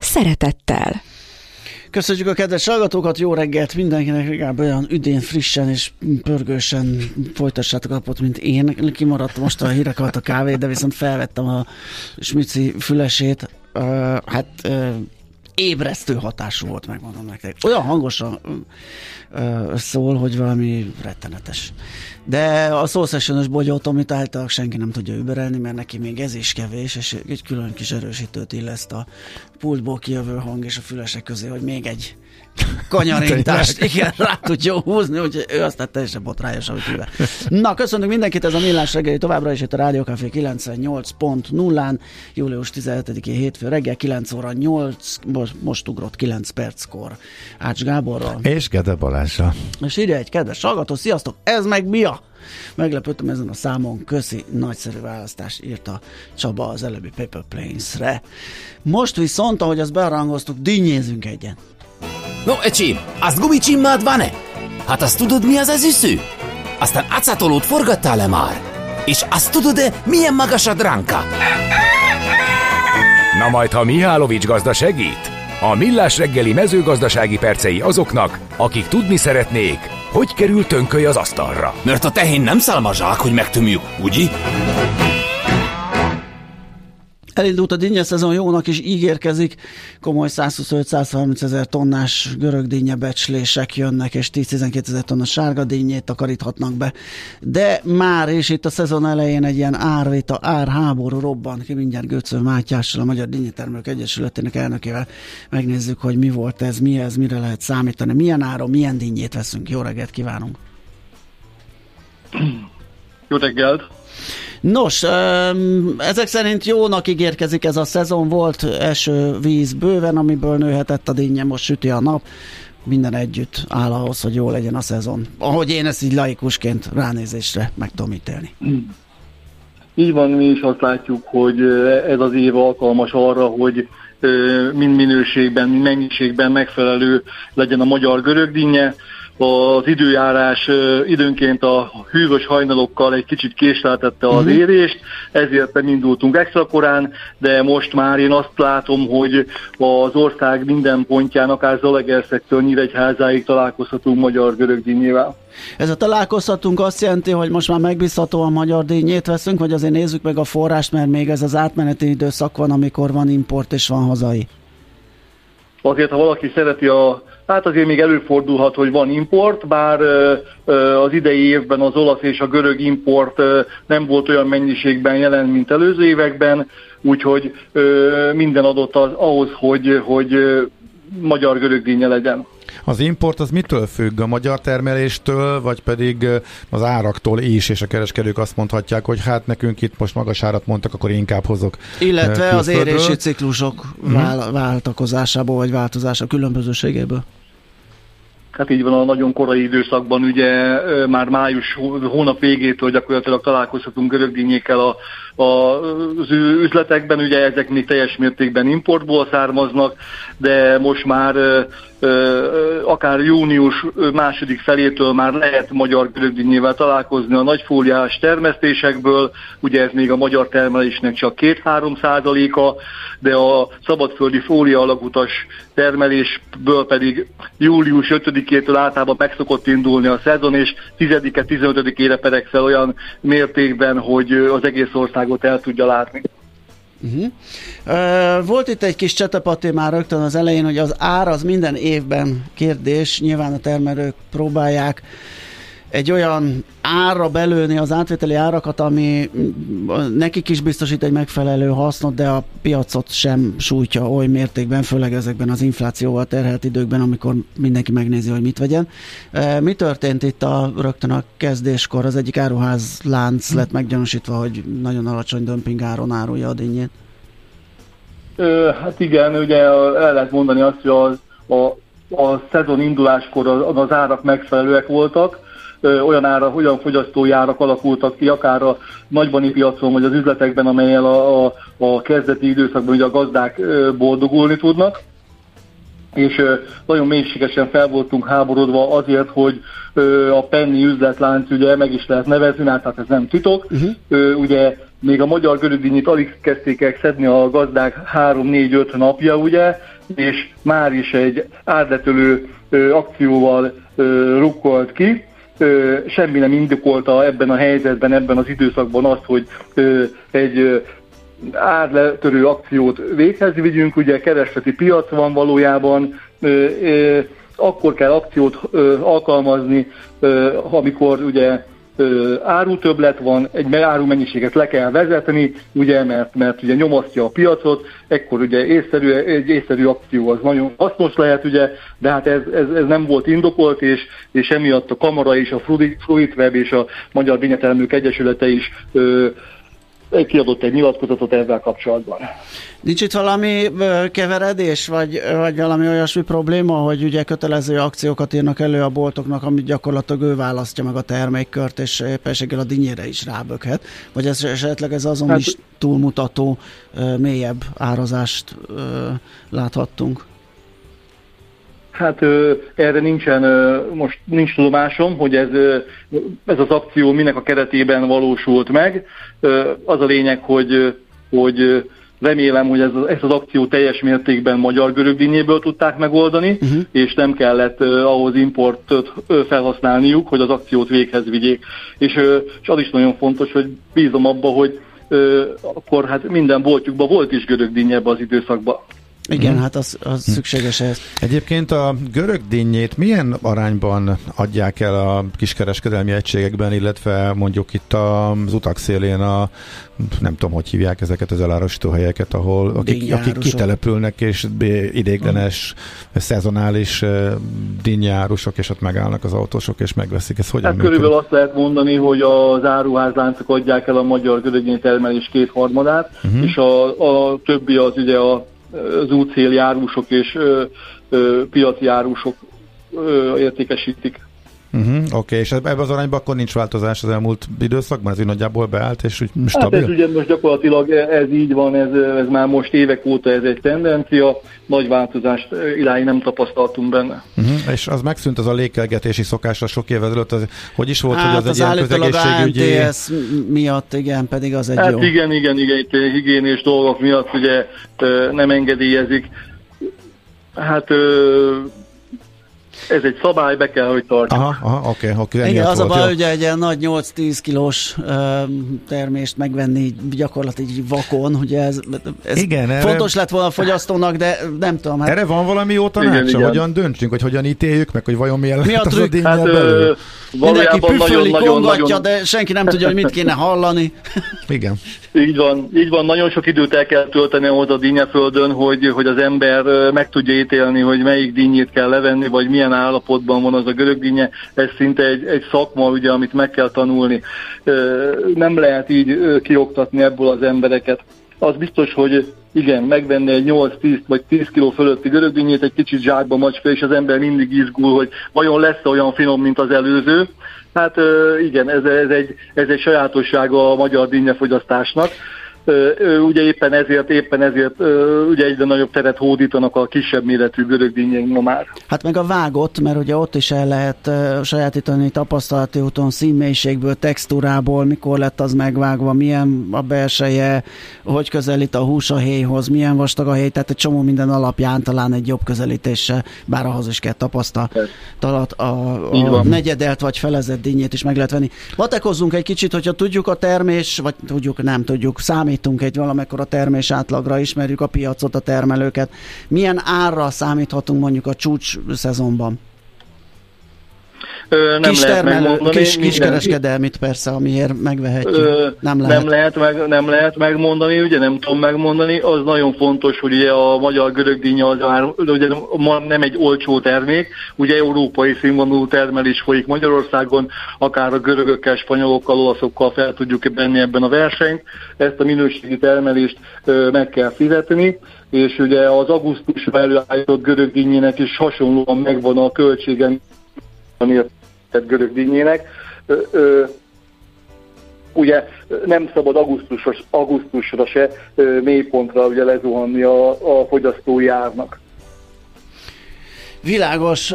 szeretettel. Köszönjük a kedves hallgatókat, jó reggelt mindenkinek, legalább olyan üdén, frissen és pörgősen folytassátok napot, mint én. Kimaradt most a hírek alatt a kávé, de viszont felvettem a smici fülesét. Uh, hát uh, ébresztő hatású volt, megmondom nektek. Olyan hangosan ö, szól, hogy valami rettenetes. De a Soul Session-ös bogyót, amit általában senki nem tudja überelni, mert neki még ez is kevés, és egy külön kis erősítőt illeszt a pultból kijövő hang és a fülesek közé, hogy még egy kanyarintást, igen, rá tudja húzni, hogy ő aztán teljesen botrányos, amit művel. Na, köszönjük mindenkit, ez a Millás reggeli továbbra is itt a Rádió Café 98.0-án, július 17-én hétfő reggel 9 óra 8, most, most ugrott 9 perckor Ács Gáborral. És Gede Balázsa. És ide egy kedves hallgató, sziasztok, ez meg mi a? Meglepődtem ezen a számon, köszi, nagyszerű választás írta Csaba az előbbi Paper Planes-re. Most viszont, ahogy azt bearangoztuk, dinnyézünk egyen. No, ecsi, azt gumicsimmád van-e? Hát azt tudod, mi az az üsző? Aztán acatolót forgattál-e már? És azt tudod-e, milyen magas a dránka? Na majd, ha Mihálovics gazda segít? A Millás reggeli mezőgazdasági percei azoknak, akik tudni szeretnék, hogy kerül tönköly az asztalra. Mert a tehén nem szálmazsák, hogy megtömjük, ugye? Elindult a dinnye szezon, jónak is ígérkezik, komoly 125-130 ezer tonnás görög dinnye becslések jönnek, és 10-12 ezer tonna sárga dinnyét takaríthatnak be. De már és itt a szezon elején egy ilyen árvita, árháború robban ki, mindjárt Göcő Mátyással, a Magyar Dinnyitermelők Egyesületének elnökével megnézzük, hogy mi volt ez, mi ez, mire lehet számítani, milyen áron, milyen dinnyét veszünk. Jó reggelt kívánunk! Jó reggelt! Nos, ezek szerint jónak ígérkezik ez a szezon, volt eső víz bőven, amiből nőhetett a dinnye, most süti a nap, minden együtt áll ahhoz, hogy jó legyen a szezon. Ahogy én ezt így laikusként ránézésre meg tudom ítélni. Így van, mi is azt látjuk, hogy ez az év alkalmas arra, hogy mind minőségben, mind mennyiségben megfelelő legyen a magyar görögdinnye az időjárás időnként a hűvös hajnalokkal egy kicsit késleltette az uh-huh. érést, ezért nem indultunk extra korán, de most már én azt látom, hogy az ország minden pontján, akár Zalegerszektől Nyíregyházáig találkozhatunk magyar-görög dinnyével. Ez a találkozhatunk azt jelenti, hogy most már megbízhatóan magyar dinnyét veszünk, vagy azért nézzük meg a forrást, mert még ez az átmeneti időszak van, amikor van import és van hazai. Azért, ha valaki szereti a Hát azért még előfordulhat, hogy van import, bár az idei évben az olasz és a görög import nem volt olyan mennyiségben jelen, mint előző években, úgyhogy minden adott az, ahhoz, hogy, hogy magyar-görög dínje legyen. Az import az mitől függ? A magyar termeléstől, vagy pedig az áraktól is, és a kereskedők azt mondhatják, hogy hát nekünk itt most magas árat mondtak, akkor inkább hozok. Illetve az érési ciklusok mm. váltakozásából, vagy változása különbözőségéből. Hát így van a nagyon korai időszakban, ugye már május hónap végétől gyakorlatilag találkozhatunk görögdínyékkel a, az üzletekben, ugye ezek még teljes mértékben importból származnak, de most már akár június második felétől már lehet magyar görögdínyével találkozni a nagyfóliás termesztésekből, ugye ez még a magyar termelésnek csak 2-3 százaléka, de a szabadföldi fólia alagutas termelésből pedig július 5-től általában meg szokott indulni a szezon, és 10-e, 15-ére pedig fel olyan mértékben, hogy az egész országot el tudja látni. Uh-huh. Uh, volt itt egy kis csetepati már rögtön az elején, hogy az ár az minden évben kérdés, nyilván a termelők próbálják egy olyan árra belőni az átvételi árakat, ami nekik is biztosít egy megfelelő hasznot, de a piacot sem sújtja oly mértékben, főleg ezekben az inflációval terhelt időkben, amikor mindenki megnézi, hogy mit vegyen. E, mi történt itt a rögtön a kezdéskor? Az egyik áruház lánc lett meggyanúsítva, hogy nagyon alacsony dömping áron árulja a dinnyét. Hát igen, ugye el lehet mondani azt, hogy az, a, a szezon induláskor az, az árak megfelelőek voltak, olyan ára, olyan fogyasztói árak alakultak ki, akár a nagybani piacon, vagy az üzletekben, amelyel a, a, a kezdeti időszakban ugye a gazdák boldogulni tudnak és nagyon mélységesen fel voltunk háborodva azért, hogy a Penny üzletlánc ugye meg is lehet nevezni, hát ez nem titok. Uh-huh. Ugye még a magyar görögdínyit alig kezdték el szedni a gazdák 3-4-5 napja, ugye, és már is egy árletölő akcióval rukkolt ki. Semmi nem indokolta ebben a helyzetben, ebben az időszakban azt, hogy egy árletörő akciót véghez vigyünk, ugye keresleti piac van valójában, akkor kell akciót alkalmazni, amikor ugye árutöblet van, egy áru mennyiséget le kell vezetni, ugye, mert, mert ugye nyomasztja a piacot, ekkor ugye észszerű, egy észszerű akció az nagyon hasznos lehet, ugye, de hát ez, ez, ez nem volt indokolt, és, és emiatt a Kamara és a Fruit Web és a Magyar Dinyetelmők Egyesülete is ö, kiadott egy nyilatkozatot ezzel kapcsolatban. Nincs itt valami keveredés, vagy, vagy valami olyasmi probléma, hogy ugye kötelező akciókat írnak elő a boltoknak, amit gyakorlatilag ő választja meg a termékkört, és éppenséggel a dinyére is ráböghet, vagy ez esetleg ez azon hát, is túlmutató, mélyebb árazást láthattunk? Hát ö, erre nincsen, ö, most nincs tudomásom, hogy ez, ö, ez az akció minek a keretében valósult meg. Az a lényeg, hogy, hogy remélem, hogy ez, ez az akció teljes mértékben magyar görögdínyéből tudták megoldani, uh-huh. és nem kellett ö, ahhoz importot felhasználniuk, hogy az akciót véghez vigyék. És, ö, és az is nagyon fontos, hogy bízom abba, hogy akkor hát minden boltjukban volt is görögdíny ebbe az időszakban. Igen, hmm. hát az, az hmm. szükséges ez. Egyébként a görög dinnyét milyen arányban adják el a kiskereskedelmi egységekben, illetve mondjuk itt az utak szélén a nem tudom, hogy hívják ezeket az elárusító helyeket, ahol akik, akik kitelepülnek, és idéglenes, uh-huh. szezonális dinnyárusok, és ott megállnak az autósok, és megveszik. Ez hogyan hát körülbelül azt lehet mondani, hogy az áruházláncok adják el a magyar görögdíny termelés kétharmadát, uh-huh. és a, a többi az ugye a az útcéljárusok és piaci járusok ö, értékesítik. Uh-huh, Oké, okay. és ebben az arányban akkor nincs változás az elmúlt időszakban? Ez így nagyjából beállt és úgy stabil? Hát ez ugye most gyakorlatilag ez így van, ez, ez már most évek óta ez egy tendencia, nagy változást irány nem tapasztaltunk benne. Uh-huh. És az megszűnt az a lékelgetési szokásra sok évvel ezelőtt, az, hogy is volt, hát hogy az, az egy ilyen közegészségügyi... ANTS miatt, igen, pedig az egy hát jó. igen, igen, igen, itt higiénés dolgok miatt ugye nem engedélyezik. Hát ez egy szabály, be kell, hogy tartjuk. Aha, aha oké, oké. Igen, az volt, a baj, hogy egy ilyen nagy 8-10 kilós uh, termést megvenni gyakorlatilag vakon, ugye ez, ez igen, fontos erre... lett volna a fogyasztónak, de nem tudom. Hát... Erre van valami jó tanácsa, hogyan döntsünk, hogy hogyan ítéljük meg, hogy vajon milyen Mi a az a hát, belül? Mindenki püföli, kongatja, nagyon... de senki nem tudja, hogy mit kéne hallani. Igen. Így van, így van, nagyon sok időt el kell tölteni ahhoz a dinnyeföldön, hogy, hogy az ember meg tudja ítélni, hogy melyik dinnyét kell levenni, vagy milyen állapotban van az a görög dinnye. Ez szinte egy, egy szakma, ugye, amit meg kell tanulni. Nem lehet így kioktatni ebből az embereket. Az biztos, hogy igen, megvenni egy 8-10 vagy 10 kg fölötti görögdínyét, egy kicsit zsákba macska, és az ember mindig izgul, hogy vajon lesz olyan finom, mint az előző. Hát igen, ez, ez, egy, ez egy sajátossága a magyar dinnyefogyasztásnak ugye éppen ezért, éppen ezért ugye egyre nagyobb teret hódítanak a kisebb méretű görögdínyénk ma már. Hát meg a vágott, mert ugye ott is el lehet sajátítani tapasztalati úton színmélységből, textúrából, mikor lett az megvágva, milyen a belseje, hogy közelít a hús a héjhoz, milyen vastag a héj, tehát egy csomó minden alapján talán egy jobb közelítése, bár ahhoz is kell tapasztalat, a, a negyedelt vagy felezett dinnyét is meg lehet venni. Vatekozzunk egy kicsit, hogyha tudjuk a termés, vagy tudjuk, nem tudjuk, számít számítunk egy valamekkora termés átlagra, ismerjük a piacot, a termelőket. Milyen árra számíthatunk mondjuk a csúcs szezonban? Nem kis lehet termelő, megmondani. kis, kis kereskedelmit persze, amiért megvehetjük. Ö, nem lehet. Nem lehet, meg, nem lehet megmondani, ugye nem tudom megmondani. Az nagyon fontos, hogy ugye a magyar görögdínya az már ugye nem egy olcsó termék, ugye európai színvonalú termelés folyik Magyarországon, akár a görögökkel, spanyolokkal, olaszokkal fel tudjuk benni ebben a versenyt. Ezt a minőségi termelést ö, meg kell fizetni, és ugye az augusztusban előállított görögdínyének is hasonlóan megvan a költsége, tehát görögdínyének. Ö, ö, ugye nem szabad augusztusra, augusztusra se mélypontra ugye lezuhanni a, a fogyasztói árnak. Világos,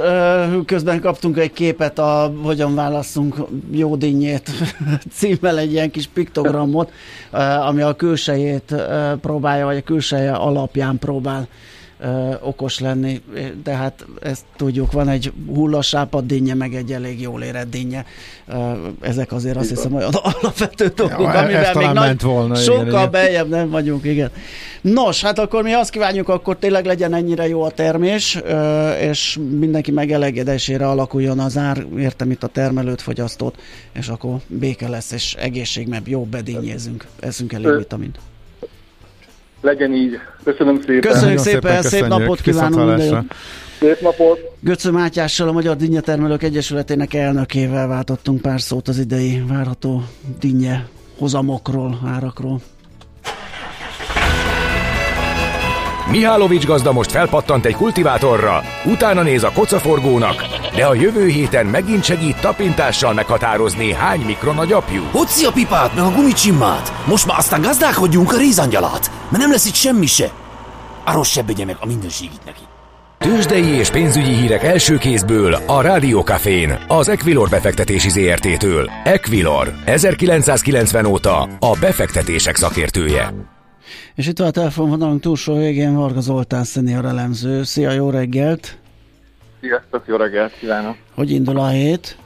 közben kaptunk egy képet a Hogyan válasszunk jó dinnyét címmel egy ilyen kis piktogramot, ami a külsejét próbálja, vagy a külseje alapján próbál ö, okos lenni, de hát ezt tudjuk, van egy hullasápad dinnye, meg egy elég jól érett dinnye. Ezek azért azt hiszem olyan alapvető dolgok, Ja, amivel még ment nagy, volna, sokkal igen. beljebb nem vagyunk, igen. Nos, hát akkor mi azt kívánjuk, akkor tényleg legyen ennyire jó a termés, és mindenki megelégedésére alakuljon az ár, értem itt a termelőt, fogyasztót, és akkor béke lesz, és egészség, mert jó bedínyézünk, eszünk elég Ö, vitamint. Legyen így. Köszönöm szépen. Köszönjük Nagyon szépen, szép napot kívánunk. Szép napot. Göcő Mátyással, a Magyar Dinnyetermelők Egyesületének elnökével váltottunk pár szót az idei várható dinnye hozamokról, árakról. Mihálovics gazda most felpattant egy kultivátorra, utána néz a kocaforgónak, de a jövő héten megint segít tapintással meghatározni, hány mikron a gyapjú. Hoci a pipát, meg a gumicsimmát. Most már aztán gazdálkodjunk a rézangyalát, mert nem lesz itt semmi se. Arról se begye meg a mindenségit neki. Tőzsdei és pénzügyi hírek első kézből a Rádiókafén, az Equilor befektetési ZRT-től. Equilor, 1990 óta a befektetések szakértője. És itt van a telefonvonalunk túlsó végén Varga Zoltán szenior elemző. Szia, jó reggelt! Sziasztok, jó reggelt kívánok! Hogy indul a hét?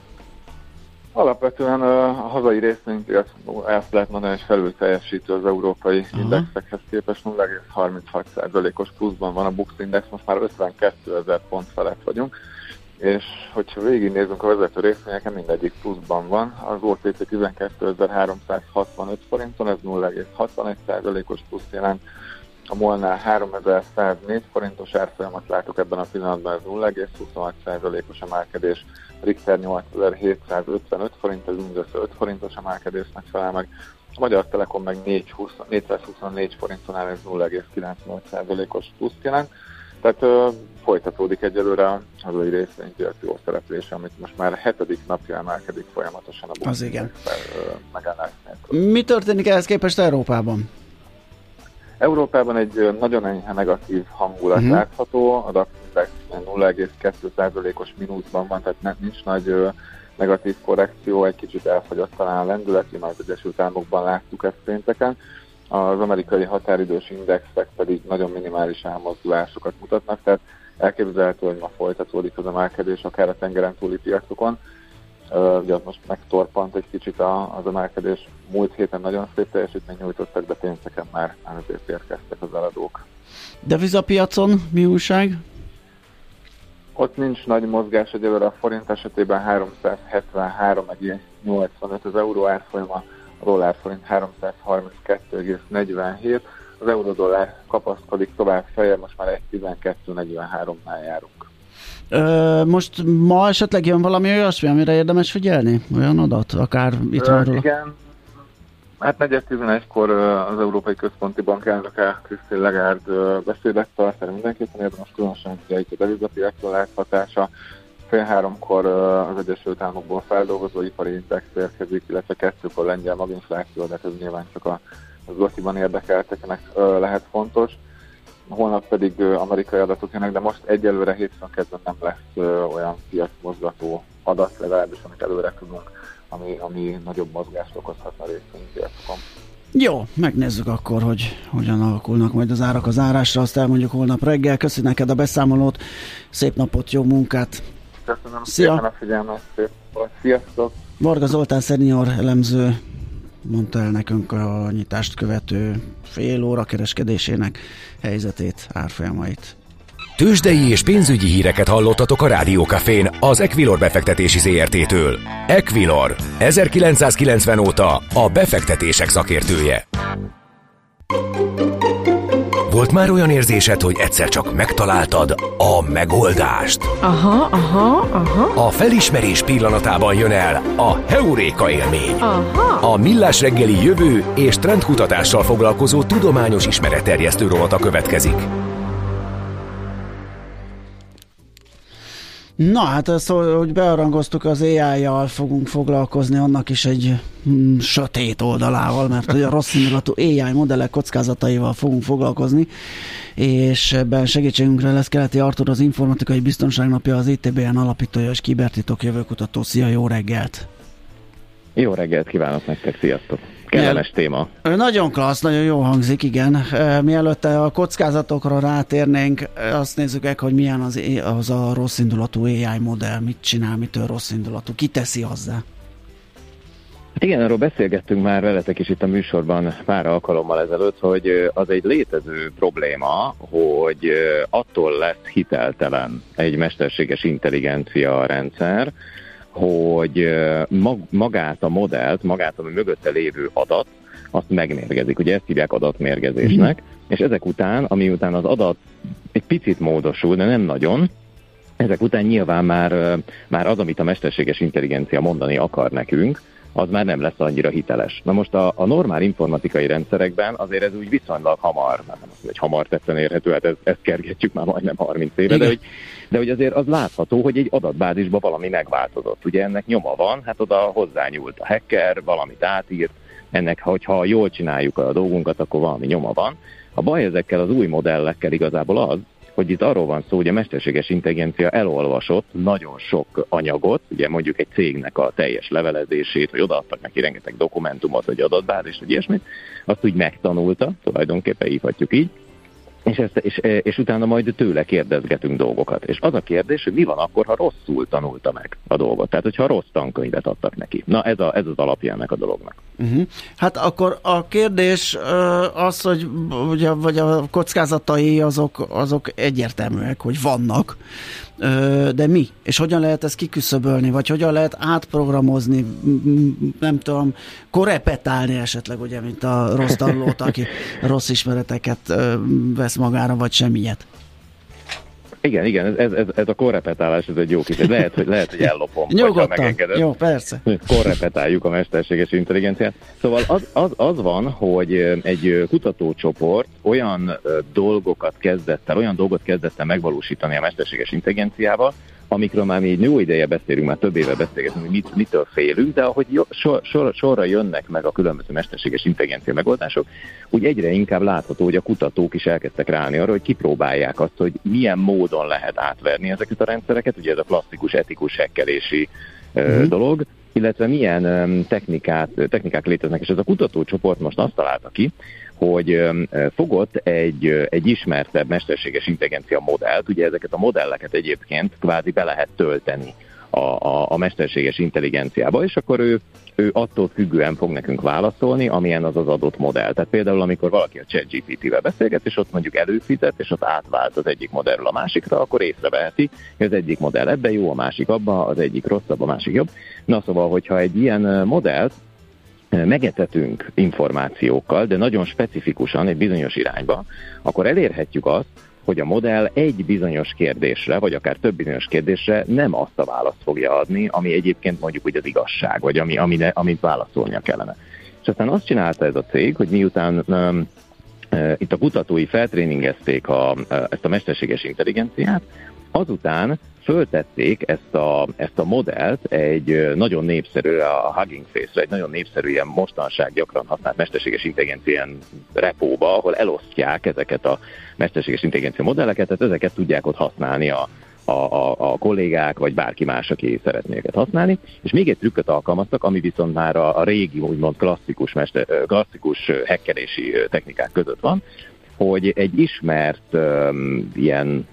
Alapvetően a hazai részvénypiac ezt lehet mondani, hogy felül teljesítő az európai Aha. indexekhez képest 0,36%-os pluszban van a Bux Index, most már 52 ezer pont felett vagyunk, és hogyha végignézünk a vezető részvényeken, mindegyik pluszban van. Az OTC 12.365 forinton, ez 0,61%-os plusz jelent, a Molnál 3104 forintos árfolyamat látok ebben a pillanatban, ez 0,26%-os emelkedés, Richter 8755 forint, ez mindössze 5 forintos emelkedésnek felel meg, a Magyar Telekom meg 420, 424 forinton áll, ez 0,98%-os plusz jelent. Tehát ö, folytatódik egyelőre a hazai részvénypiac jó szereplése, amit most már hetedik napja emelkedik folyamatosan a Bux Az igen. Megállás. Mi történik ehhez képest Európában? Európában egy nagyon enyhe negatív hangulat uh-huh. látható, a DAX Index 0,2%-os mínuszban van, tehát ne- nincs nagy ö, negatív korrekció, egy kicsit elfogyott talán a lendület, már az Egyesült Államokban láttuk ezt pénteken. Az amerikai határidős indexek pedig nagyon minimális elmozdulásokat mutatnak, tehát elképzelhető, hogy ma folytatódik az emelkedés akár a tengeren túli piacokon. Ugye ott most megtorpant egy kicsit az emelkedés. Múlt héten nagyon szép teljesítmény nyújtottak, de pénteken már azért érkeztek az eladók. Devizapiacon mi újság? Ott nincs nagy mozgás, egyelőre a forint esetében 373,85 az euró árfolyama, a dollár forint 332,47, az euró dollár kapaszkodik tovább feljebb, most már 1.12.43-nál járunk. Ö, most ma esetleg jön valami olyasmi, amire érdemes figyelni? Olyan adat? Akár itt róla? Igen, hát 4.11-kor az Európai Központi Bank elnöke Christine Lagarde beszédet tart, erre mindenképpen érdemes különösen ugye itt a devizapiacon lehet hatása. Fél háromkor az Egyesült Államokból feldolgozó ipari index érkezik, illetve kettőkor lengyel maginfláció, de ez nyilván csak a az Gotiban érdekelteknek lehet fontos. Holnap pedig amerikai adatok jönnek, de most egyelőre hétfőn kedden nem lesz olyan piacmozgató adat, legalábbis amit előre tudunk, ami, ami nagyobb mozgást okozhatna részvénypiacokon. Jó, megnézzük akkor, hogy hogyan alakulnak majd az árak az árásra, azt elmondjuk holnap reggel. Köszi neked a beszámolót, szép napot, jó munkát! Köszönöm Szia! szépen a figyelmet. Sziasztok! Varga Zoltán szenior elemző mondta el nekünk a nyitást követő fél óra kereskedésének helyzetét, árfolyamait. Tőzsdei és pénzügyi híreket hallottatok a Rádiókafén az Equilor befektetési ZRT-től. Equilor, 1990 óta a befektetések szakértője. Volt már olyan érzésed, hogy egyszer csak megtaláltad a megoldást? Aha, aha, aha. A felismerés pillanatában jön el a Heuréka élmény. Aha. A Millás reggeli jövő és trendkutatással foglalkozó tudományos ismeretterjesztő rovata következik. Na hát ezt, hogy bearangoztuk az AI-jal fogunk foglalkozni, annak is egy mm, sötét oldalával, mert hogy a rossz indulatú AI modellek kockázataival fogunk foglalkozni, és ebben segítségünkre lesz Keleti Artur, az Informatikai Biztonságnapja, az ITBN alapítója és kibertitok jövőkutató. Szia, jó reggelt! Jó reggelt kívánok nektek, sziasztok! Kellemes téma. Nagyon klassz, nagyon jó hangzik, igen. Mielőtt a kockázatokra rátérnénk, azt nézzük meg, hogy milyen az, az a rosszindulatú AI modell, mit csinál, mitől rosszindulatú, ki teszi hozzá. Hát igen, arról beszélgettünk már veletek is itt a műsorban pár alkalommal ezelőtt, hogy az egy létező probléma, hogy attól lesz hiteltelen egy mesterséges intelligencia rendszer, hogy magát a modellt, magát a mögötte lévő adat, azt megmérgezik. Ugye ezt hívják adatmérgezésnek, mm. és ezek után, ami után az adat egy picit módosul, de nem nagyon, ezek után nyilván már, már az, amit a mesterséges intelligencia mondani akar nekünk, az már nem lesz annyira hiteles. Na most a, a normál informatikai rendszerekben azért ez úgy viszonylag hamar, hát nem azt, hogy hamar tetten érhető, hát ezt, ezt kergetjük már majdnem 30 éve, de hogy, de hogy azért az látható, hogy egy adatbázisban valami megváltozott. Ugye ennek nyoma van, hát oda hozzányúlt a hacker, valamit átírt, ennek, hogyha jól csináljuk a dolgunkat, akkor valami nyoma van. A baj ezekkel az új modellekkel igazából az, hogy itt arról van szó, hogy a mesterséges intelligencia elolvasott nagyon sok anyagot, ugye mondjuk egy cégnek a teljes levelezését, vagy odaadtak neki rengeteg dokumentumot, vagy adatbázist, vagy ilyesmit, azt úgy megtanulta, tulajdonképpen hívhatjuk így, és, ezt, és, és utána majd tőle kérdezgetünk dolgokat. És az a kérdés, hogy mi van akkor, ha rosszul tanulta meg a dolgot. Tehát, hogyha rossz tankönyvet adtak neki. Na, ez, a, ez az alapja ennek a dolognak. Uh-huh. Hát akkor a kérdés az, hogy ugye, vagy a kockázatai azok, azok egyértelműek, hogy vannak. De mi? És hogyan lehet ezt kiküszöbölni, vagy hogyan lehet átprogramozni, nem tudom, korepetálni esetleg, ugye, mint a rossz tanulót, aki rossz ismereteket vesz magára, vagy semmilyet? Igen, igen, ez, ez, ez a korrepetálás, ez egy jó kis, lehet, hogy, lehet, hogy ellopom. Nyugodtan, jó, persze. Korrepetáljuk a mesterséges intelligenciát. Szóval az, az, az van, hogy egy kutatócsoport olyan dolgokat kezdett el, olyan dolgot kezdett el megvalósítani a mesterséges intelligenciával, amikről már mi egy jó ideje beszélünk, már több éve beszélgetünk, hogy mit, mitől félünk, de ahogy sor, sor, sorra jönnek meg a különböző mesterséges intelligencia megoldások, úgy egyre inkább látható, hogy a kutatók is elkezdtek ráni arra, hogy kipróbálják azt, hogy milyen módon lehet átverni ezeket a rendszereket, ugye ez a klasszikus etikus hekkelési mm-hmm. dolog, illetve milyen technikát, technikák léteznek, és ez a kutatócsoport most azt találta ki, hogy fogott egy, egy ismertebb mesterséges intelligencia modellt, ugye ezeket a modelleket egyébként kvázi be lehet tölteni a, a, a mesterséges intelligenciába, és akkor ő, ő attól függően fog nekünk válaszolni, amilyen az az adott modell. Tehát például, amikor valaki a ChatGPT-vel beszélget, és ott mondjuk előfizet, és ott átvált az egyik modellről a másikra, akkor észreveheti, hogy az egyik modell ebben jó, a másik abban, az egyik rosszabb, a másik jobb. Na szóval, hogyha egy ilyen modellt megetetünk információkkal, de nagyon specifikusan egy bizonyos irányba, akkor elérhetjük azt, hogy a modell egy bizonyos kérdésre, vagy akár több bizonyos kérdésre nem azt a választ fogja adni, ami egyébként mondjuk úgy az igazság, vagy ami, ami amit válaszolnia kellene. És aztán azt csinálta ez a cég, hogy miután um, itt a kutatói feltréningezték a, ezt a mesterséges intelligenciát, azután föltették ezt a, ezt a modellt egy nagyon népszerű, a Hugging Face-re, egy nagyon népszerű ilyen mostanság gyakran használt mesterséges intelligencia repóba, ahol elosztják ezeket a mesterséges intelligencia modelleket, tehát ezeket tudják ott használni a, a, a, a kollégák, vagy bárki más, aki szeretné őket használni. És még egy trükköt alkalmaztak, ami viszont már a, a régi, úgymond klasszikus, mester, klasszikus hekkelési technikák között van, hogy egy ismert um, ilyen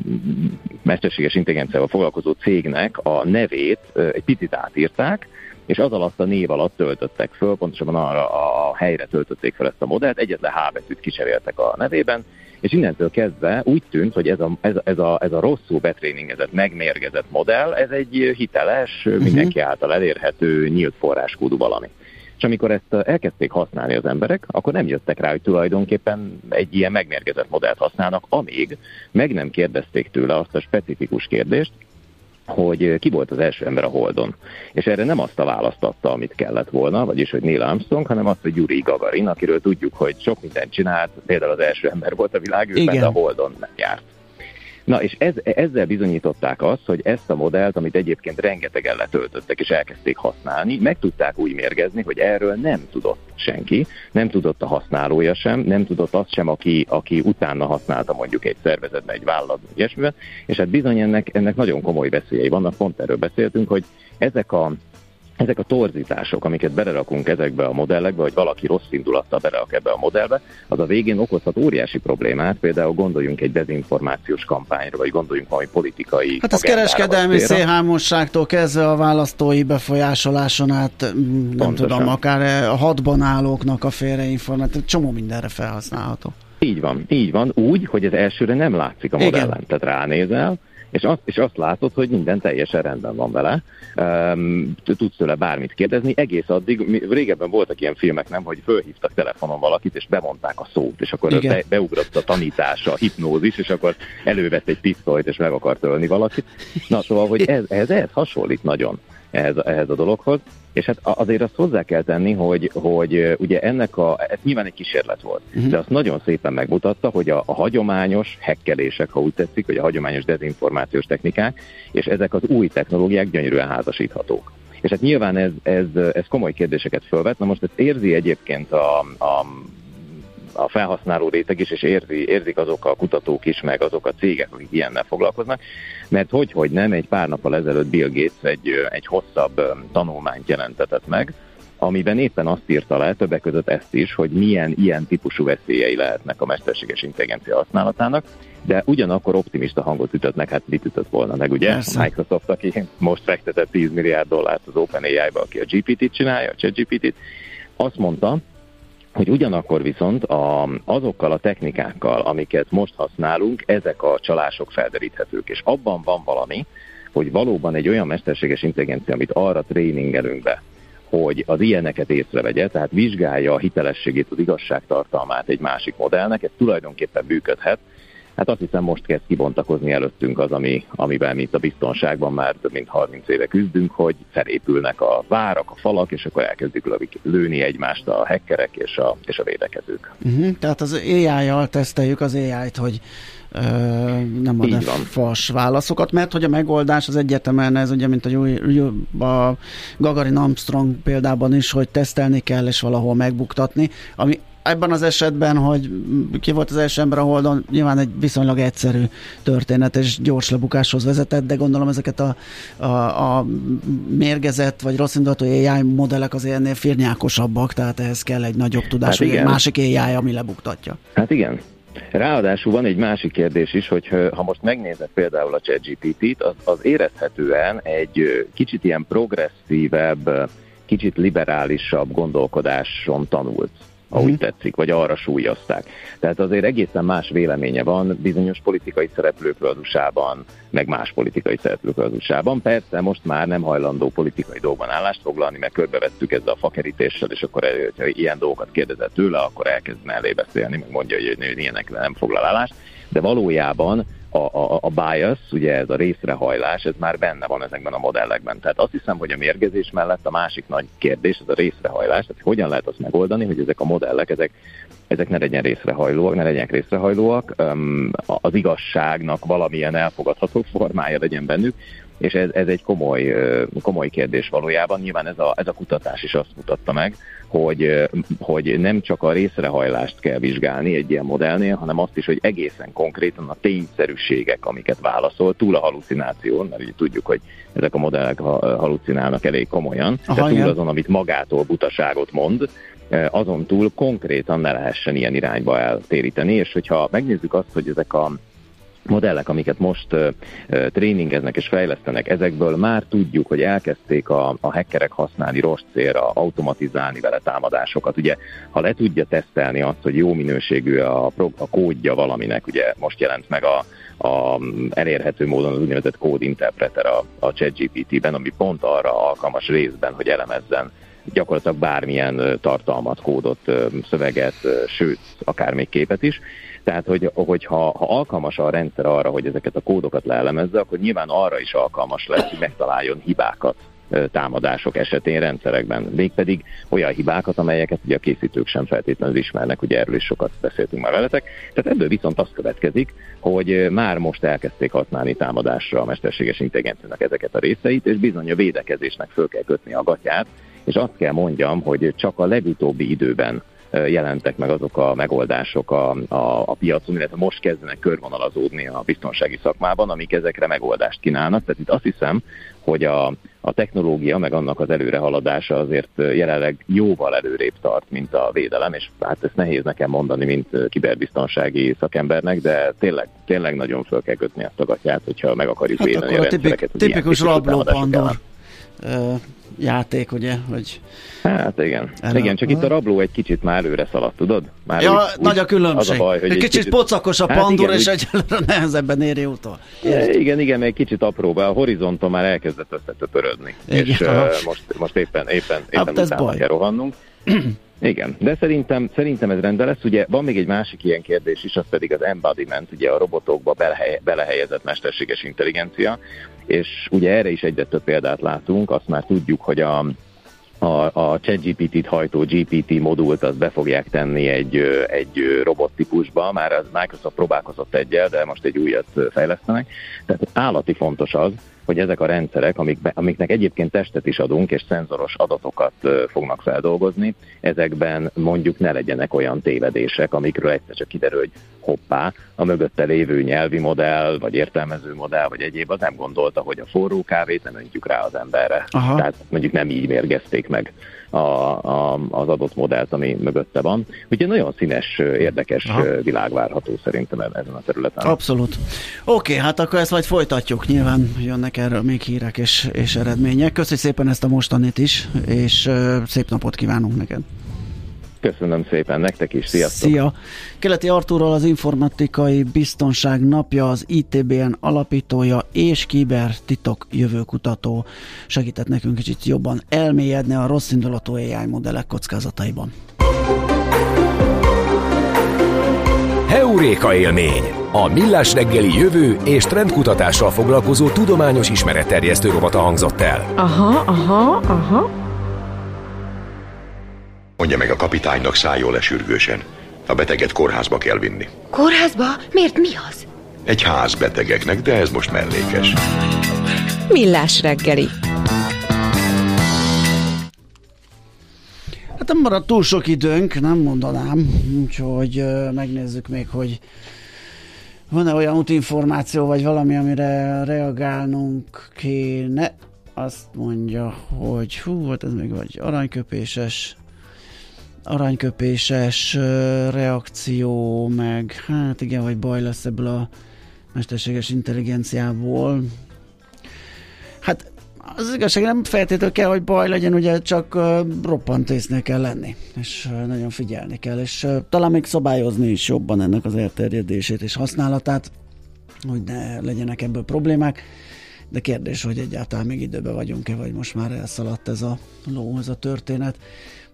mesterséges intelligenciával foglalkozó cégnek a nevét uh, egy picit átírták, és az alatt a név alatt töltöttek föl, pontosabban arra a helyre töltötték fel ezt a modellt, egyetlen H betűt kicseréltek a nevében, és innentől kezdve úgy tűnt, hogy ez a, ez a, ez a, ez a rosszul betréningezett, megmérgezett modell, ez egy hiteles, uh-huh. mindenki által elérhető, nyílt forráskódú valami. És amikor ezt elkezdték használni az emberek, akkor nem jöttek rá, hogy tulajdonképpen egy ilyen megmérgezett modellt használnak, amíg meg nem kérdezték tőle azt a specifikus kérdést, hogy ki volt az első ember a Holdon. És erre nem azt a választ adta, amit kellett volna, vagyis hogy Neil Armstrong, hanem azt, hogy Yuri Gagarin, akiről tudjuk, hogy sok mindent csinált, például az első ember volt a világűrben, de a Holdon nem járt. Na és ez, ezzel bizonyították azt, hogy ezt a modellt, amit egyébként rengetegen letöltöttek és elkezdték használni, meg tudták úgy mérgezni, hogy erről nem tudott senki, nem tudott a használója sem, nem tudott az sem, aki, aki utána használta mondjuk egy szervezetben, egy vállalatban, ilyesmiben, és hát bizony ennek, ennek nagyon komoly veszélyei vannak, pont erről beszéltünk, hogy ezek a ezek a torzítások, amiket belerakunk ezekbe a modellekbe, vagy valaki rossz indulattal berak ebbe a modellbe, az a végén okozhat óriási problémát, például gondoljunk egy dezinformációs kampányra, vagy gondoljunk valami politikai Hát ez kereskedelmi szélhámosságtól kezdve a választói befolyásoláson át, nem Pontosan. tudom, akár a hatban állóknak a félreinformáció, csomó mindenre felhasználható. Így van, így van, úgy, hogy ez elsőre nem látszik a modellen. Igen. Tehát ránézel, és azt, és azt látod, hogy minden teljesen rendben van vele, um, tudsz tőle bármit kérdezni, egész addig, régebben voltak ilyen filmek, nem, hogy fölhívtak telefonon valakit, és bemondták a szót, és akkor be, beugrott a tanítás, a hipnózis, és akkor elővett egy pisztolyt, és meg akart ölni valakit. Na, szóval, hogy ez, ez, ez hasonlít nagyon ehhez, ehhez a dologhoz. És hát azért azt hozzá kell tenni, hogy, hogy ugye ennek a, ez nyilván egy kísérlet volt, uh-huh. de azt nagyon szépen megmutatta, hogy a, a hagyományos hekkelések, ha úgy tetszik, vagy a hagyományos dezinformációs technikák, és ezek az új technológiák gyönyörűen házasíthatók. És hát nyilván ez, ez, ez komoly kérdéseket fölvet. Na most ezt érzi egyébként a, a a felhasználó réteg is, és érzi, érzik azok a kutatók is, meg azok a cégek, akik ilyennel foglalkoznak, mert hogy, hogy nem, egy pár nappal ezelőtt Bill Gates egy, egy hosszabb tanulmányt jelentetett meg, amiben éppen azt írta le, többek között ezt is, hogy milyen ilyen típusú veszélyei lehetnek a mesterséges intelligencia használatának, de ugyanakkor optimista hangot ütött meg, hát mit ütött volna meg, ugye? Persze. Microsoft, aki most fektetett 10 milliárd dollárt az OpenAI-ba, aki a GPT-t csinálja, a ChatGPT-t, azt mondta, hogy ugyanakkor viszont a, azokkal a technikákkal, amiket most használunk, ezek a csalások felderíthetők, és abban van valami, hogy valóban egy olyan mesterséges intelligencia, amit arra tréningelünk be, hogy az ilyeneket észrevegye, tehát vizsgálja a hitelességét, az igazságtartalmát egy másik modellnek, ez tulajdonképpen működhet, Hát azt hiszem most kezd kibontakozni előttünk az, ami, amiben mi itt a biztonságban már több mint 30 éve küzdünk, hogy felépülnek a várak, a falak, és akkor elkezdik lőni egymást a hackerek és a, és a védekezők. Uh-huh, tehát az AI-jal teszteljük az AI-t, hogy ö, nem ad fals válaszokat, mert hogy a megoldás az egyértelműen ez ugye, mint a, a Gagarin Armstrong példában is, hogy tesztelni kell és valahol megbuktatni, ami ebben az esetben, hogy ki volt az első ember a Holdon, nyilván egy viszonylag egyszerű történet és gyors lebukáshoz vezetett, de gondolom ezeket a, a, a mérgezett vagy rossz indulatú AI modellek azért ennél firnyákosabbak, tehát ehhez kell egy nagyobb tudás, hát vagy egy másik AI, ami lebuktatja. Hát igen, Ráadásul van egy másik kérdés is, hogy ha most megnézed például a ChatGPT-t, az, az érezhetően egy kicsit ilyen progresszívebb, kicsit liberálisabb gondolkodáson tanult ha úgy tetszik, vagy arra súlyozták. Tehát azért egészen más véleménye van bizonyos politikai szereplőkről az USA-ban, meg más politikai szereplőkről az USA-ban. Persze most már nem hajlandó politikai dolgban állást foglalni, mert körbevettük ezzel a fakerítéssel, és akkor ha ilyen dolgokat kérdezett tőle, akkor elkezdne elé beszélni, meg mondja, hogy ilyenekre nem foglal állást. De valójában a, a, a bias, ugye ez a részrehajlás, ez már benne van ezekben a modellekben. Tehát azt hiszem, hogy a mérgezés mellett a másik nagy kérdés, ez a részrehajlás, tehát hogyan lehet azt megoldani, hogy ezek a modellek, ezek, ezek ne legyen részrehajlóak, ne legyenek részrehajlóak, az igazságnak valamilyen elfogadható formája legyen bennük, és ez, ez egy komoly, komoly kérdés valójában. Nyilván ez a, ez a kutatás is azt mutatta meg, hogy, hogy nem csak a részrehajlást kell vizsgálni egy ilyen modellnél, hanem azt is, hogy egészen konkrétan a tényszerűségek, amiket válaszol, túl a halucináción, mert ugye tudjuk, hogy ezek a modellek halucinálnak elég komolyan, Aha, de túl igen. azon, amit magától butaságot mond, azon túl konkrétan ne lehessen ilyen irányba eltéríteni, és hogyha megnézzük azt, hogy ezek a modellek, amiket most uh, tréningeznek és fejlesztenek, ezekből már tudjuk, hogy elkezdték a, a hackerek használni rossz célra, automatizálni vele támadásokat. Ugye, ha le tudja tesztelni azt, hogy jó minőségű a, a kódja valaminek, ugye most jelent meg a, a elérhető módon az úgynevezett kódinterpreter a, a ChatGPT-ben, ami pont arra alkalmas részben, hogy elemezzen gyakorlatilag bármilyen tartalmat, kódot, szöveget, sőt, akár még képet is. Tehát, hogy, hogyha ha alkalmas a rendszer arra, hogy ezeket a kódokat leelemezze, akkor nyilván arra is alkalmas lesz, hogy megtaláljon hibákat támadások esetén rendszerekben, mégpedig olyan hibákat, amelyeket ugye a készítők sem feltétlenül ismernek, ugye erről is sokat beszéltünk már veletek. Tehát ebből viszont az következik, hogy már most elkezdték használni támadásra a mesterséges intelligenciának ezeket a részeit, és bizony a védekezésnek föl kell kötni a gatyát, és azt kell mondjam, hogy csak a legutóbbi időben jelentek meg azok a megoldások a, a, a piacon, illetve most kezdenek körvonalazódni a biztonsági szakmában, amik ezekre megoldást kínálnak. Tehát itt azt hiszem, hogy a, a technológia, meg annak az előrehaladása azért jelenleg jóval előrébb tart, mint a védelem, és hát ezt nehéz nekem mondani, mint kiberbiztonsági szakembernek, de tényleg, tényleg nagyon föl kell kötni ezt a gatyát, hogyha meg akarjuk hát védeni a, a rendszereket. Tipikus rabló pandor játék, ugye? Hogy hát igen. Erre, igen, csak itt a rabló egy kicsit már előre szaladt, tudod? Már ja, úgy, nagy a különbség. A baj, hogy egy, egy kicsit, kicsit pocakos a hát igen, és egyelőre nehezebben éri utol. Igen, igen, még kicsit apróbb, a horizonton már elkezdett összetöpörödni. Igen, és uh, most, most éppen, éppen, éppen hát utána baj. kell rohannunk. Igen, de szerintem, szerintem ez rendben lesz. Ugye van még egy másik ilyen kérdés is, az pedig az embodiment, ugye a robotokba belehely, belehelyezett mesterséges intelligencia, és ugye erre is egyre több példát látunk, azt már tudjuk, hogy a, a, a ChatGPT-t hajtó GPT modult azt be fogják tenni egy, egy robottípusba, már az Microsoft próbálkozott egyel, de most egy újat fejlesztenek. Tehát állati fontos az, hogy ezek a rendszerek, amik, amiknek egyébként testet is adunk, és szenzoros adatokat fognak feldolgozni, ezekben mondjuk ne legyenek olyan tévedések, amikről egyszer csak kiderül, hogy hoppá, a mögötte lévő nyelvi modell, vagy értelmező modell, vagy egyéb, az nem gondolta, hogy a forró kávét nem öntjük rá az emberre. Aha. Tehát mondjuk nem így mérgezték meg a, a, az adott modellt, ami mögötte van. Úgyhogy nagyon színes, érdekes Aha. világ várható szerintem ezen a területen. Abszolút. Oké, okay, hát akkor ezt majd folytatjuk. Nyilván jönnek erről még hírek és, és eredmények. Köszönjük szépen ezt a mostanit is, és szép napot kívánunk neked. Köszönöm szépen nektek is, sziasztok! Szia! Keleti Artúrral az Informatikai Biztonság Napja, az ITBN alapítója és kiber titok jövőkutató segített nekünk kicsit jobban elmélyedni a rossz indulatú AI modellek kockázataiban. Heuréka élmény! A Millás reggeli jövő és trendkutatással foglalkozó tudományos ismeretterjesztő robata hangzott el. Aha, aha, aha. Mondja meg a kapitánynak szálljon le sürgősen. A beteget kórházba kell vinni. Kórházba? Miért mi az? Egy ház betegeknek, de ez most mellékes. Millás reggeli. Hát nem maradt túl sok időnk, nem mondanám, úgyhogy uh, megnézzük még, hogy van-e olyan útinformáció, vagy valami, amire reagálnunk kéne. Azt mondja, hogy hú, volt ez még vagy aranyköpéses, aranyköpéses reakció, meg hát igen, vagy baj lesz ebből a mesterséges intelligenciából. Hát az igazság nem feltétlenül kell, hogy baj legyen, ugye csak uh, roppant észnél kell lenni, és uh, nagyon figyelni kell, és uh, talán még szabályozni is jobban ennek az elterjedését és használatát, hogy ne legyenek ebből problémák, de kérdés, hogy egyáltalán még időben vagyunk-e, vagy most már elszaladt ez a ló, ez a történet.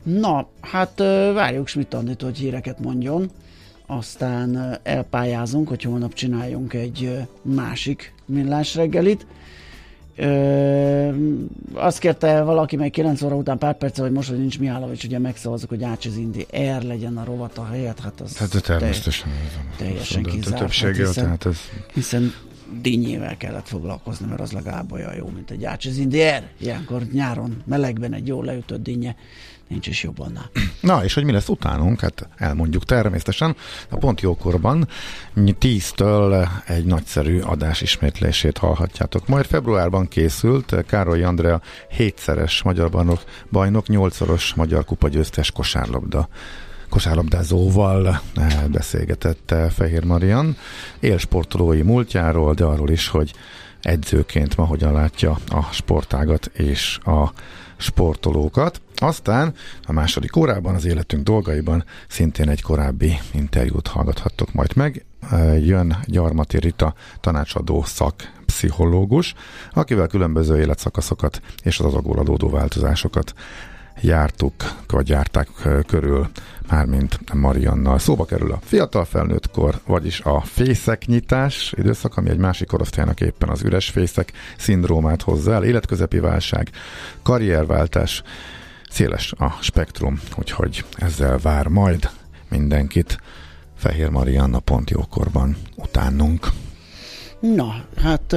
Na, hát várjuk Schmidt Andit, hogy híreket mondjon, aztán elpályázunk, hogy holnap csináljunk egy másik millás reggelit. Ö, azt kérte valaki még 9 óra után pár perc, hogy most, hogy nincs Mihálovics, ugye megszavazok, hogy Ács az Indi R legyen a rovat a helyet, hát az hát, természetesen teljesen kizárt. Többséggel, hát hiszen, tehát ez... hiszen dinnyével kellett foglalkozni, mert az legalább olyan jó, mint egy Ács az Indi R. Ilyenkor nyáron melegben egy jó leütött dinnye nincs is jobb annál. Na, és hogy mi lesz utánunk? Hát elmondjuk természetesen. A pont jókorban 10-től egy nagyszerű adás ismétlését hallhatjátok. Majd februárban készült Károly Andrea hétszeres magyar bajnok, bajnok, nyolcszoros magyar kupa győztes kosárlabda kosárlabdázóval beszélgetett Fehér Marian élsportolói múltjáról, de arról is, hogy edzőként ma hogyan látja a sportágat és a sportolókat. Aztán a második órában az életünk dolgaiban szintén egy korábbi interjút hallgathattok majd meg. Jön Gyarmati Rita, tanácsadó szakpszichológus, akivel különböző életszakaszokat és az azokból adódó változásokat jártuk, vagy járták körül, mármint Mariannal. Szóba kerül a fiatal felnőttkor, vagyis a fészeknyitás időszak, ami egy másik korosztálynak éppen az üres fészek szindrómát hozza el, életközepi válság, karrierváltás, széles a spektrum, úgyhogy ezzel vár majd mindenkit Fehér Marianna pont jókorban utánunk. Na, hát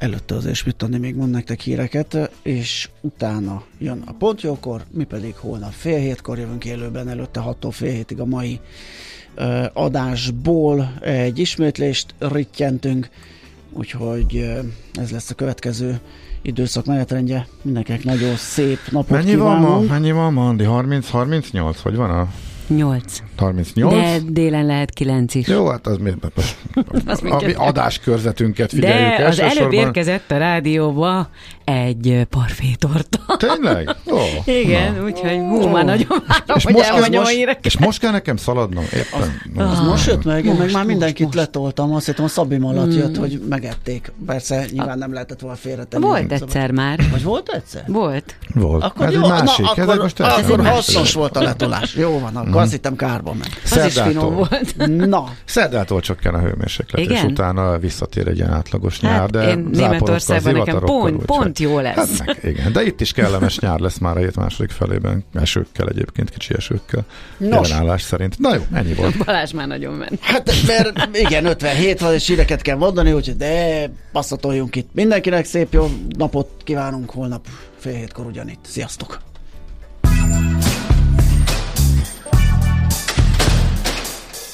előtte azért mit tudni, még mond nektek híreket, és utána jön a pontjókor, mi pedig holnap fél hétkor jövünk élőben, előtte 6 fél hétig a mai uh, adásból egy ismétlést rittyentünk, úgyhogy uh, ez lesz a következő időszak menetrendje. Mindenkinek nagyon szép napot Mennyi kívánunk. van ma? Mennyi van ma, Andi? 30-38? Hogy van a 8. 38? De délen lehet 9 is. Jó, hát az mi, Az a mi adáskörzetünket figyeljük De az előbb érkezett a rádióba egy parfétorta. Tényleg? Ó, Igen, na. úgyhogy hú, már nagyon várom, És hogy most, az elmondjam a most, híreket. és most kell nekem szaladnom? Éppen. Az Ah, most jött meg, én meg most, már most, mindenkit most. letoltam, azt hittem a Szabim alatt Mm. jött, hogy megették. Persze, nyilván nem lehetett volna félretenni. Volt Szabad- egyszer már. Vagy volt egyszer? Volt. Volt. Akkor ez jó, egy másik. na, ez akkor, egy most akkor, ez hasznos volt a letolás. Jó van, akkor azt hittem kárban meg. Az is finom volt. Na, Szerdától csökken a hőmérséklet, és Igen? utána visszatér egy ilyen átlagos nyár, Hát de én Németországban nekem pont, úgyhogy- pont jó lesz. Hát meg, igen, de itt is kellemes nyár lesz már a hét második felében, esőkkel egyébként, kicsi esőkkel, Nos. jelenállás szerint. Na jó, ennyi volt. Balázs már nagyon ment. hát mert igen, 57 van, és híreket kell mondani, úgyhogy de passzatoljunk itt. Mindenkinek szép jó napot kívánunk holnap fél hétkor ugyanitt. Sziasztok!